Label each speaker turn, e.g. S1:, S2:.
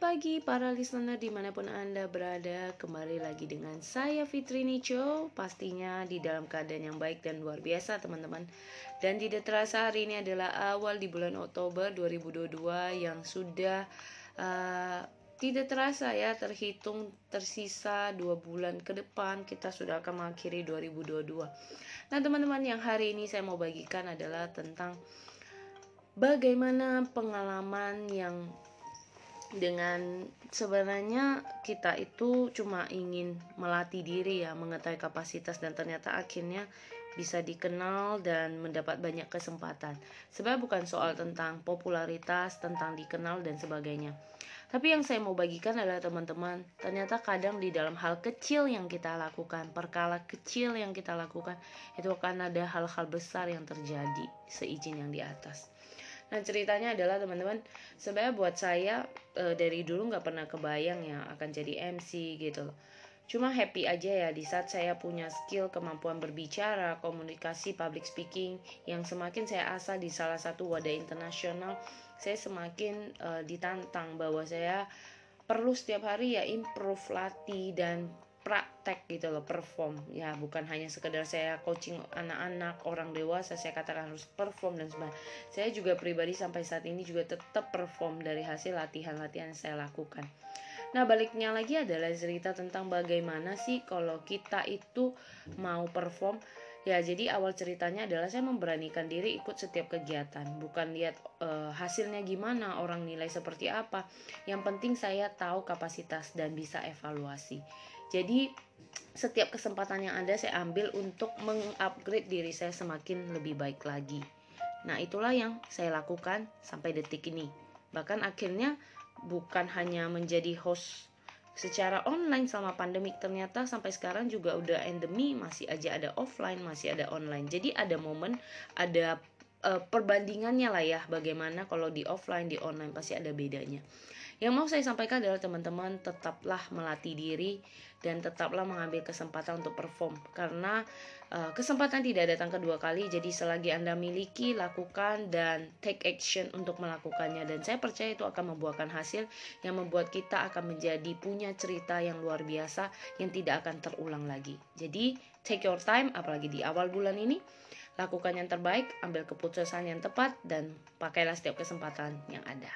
S1: pagi para listener di mana pun Anda berada. Kembali lagi dengan saya Fitri Nico. Pastinya di dalam keadaan yang baik dan luar biasa teman-teman. Dan tidak terasa hari ini adalah awal di bulan Oktober 2022 Yang sudah uh, tidak terasa ya terhitung tersisa dua bulan ke depan kita sudah akan mengakhiri 2022 Nah teman-teman yang hari ini saya mau bagikan adalah tentang Bagaimana pengalaman yang dengan sebenarnya kita itu cuma ingin melatih diri ya mengetahui kapasitas dan ternyata akhirnya bisa dikenal dan mendapat banyak kesempatan. Sebenarnya bukan soal tentang popularitas, tentang dikenal dan sebagainya. Tapi yang saya mau bagikan adalah teman-teman, ternyata kadang di dalam hal kecil yang kita lakukan, perkala kecil yang kita lakukan, itu akan ada hal-hal besar yang terjadi seizin yang di atas. Nah ceritanya adalah teman-teman sebenarnya buat saya e, dari dulu nggak pernah kebayang ya akan jadi MC gitu loh. Cuma happy aja ya di saat saya punya skill kemampuan berbicara, komunikasi, public speaking yang semakin saya asah di salah satu wadah internasional, saya semakin e, ditantang bahwa saya perlu setiap hari ya improve, latih dan praktek gitu loh perform. Ya bukan hanya sekedar saya coaching anak-anak orang dewasa saya katakan harus perform dan sebagainya. Saya juga pribadi sampai saat ini juga tetap perform dari hasil latihan-latihan yang saya lakukan. Nah baliknya lagi adalah cerita tentang bagaimana sih kalau kita itu mau perform. Ya, jadi awal ceritanya adalah saya memberanikan diri ikut setiap kegiatan, bukan lihat uh, hasilnya gimana, orang nilai seperti apa. Yang penting saya tahu kapasitas dan bisa evaluasi. Jadi setiap kesempatan yang ada saya ambil untuk mengupgrade diri saya semakin lebih baik lagi. Nah, itulah yang saya lakukan sampai detik ini. Bahkan akhirnya bukan hanya menjadi host secara online selama pandemik ternyata sampai sekarang juga udah endemi masih aja ada offline masih ada online jadi ada momen ada uh, perbandingannya lah ya bagaimana kalau di offline di online pasti ada bedanya yang mau saya sampaikan adalah teman-teman tetaplah melatih diri dan tetaplah mengambil kesempatan untuk perform karena uh, kesempatan tidak datang kedua kali. Jadi selagi Anda miliki, lakukan dan take action untuk melakukannya dan saya percaya itu akan membuahkan hasil yang membuat kita akan menjadi punya cerita yang luar biasa yang tidak akan terulang lagi. Jadi take your time apalagi di awal bulan ini lakukan yang terbaik, ambil keputusan yang tepat dan pakailah setiap kesempatan yang ada.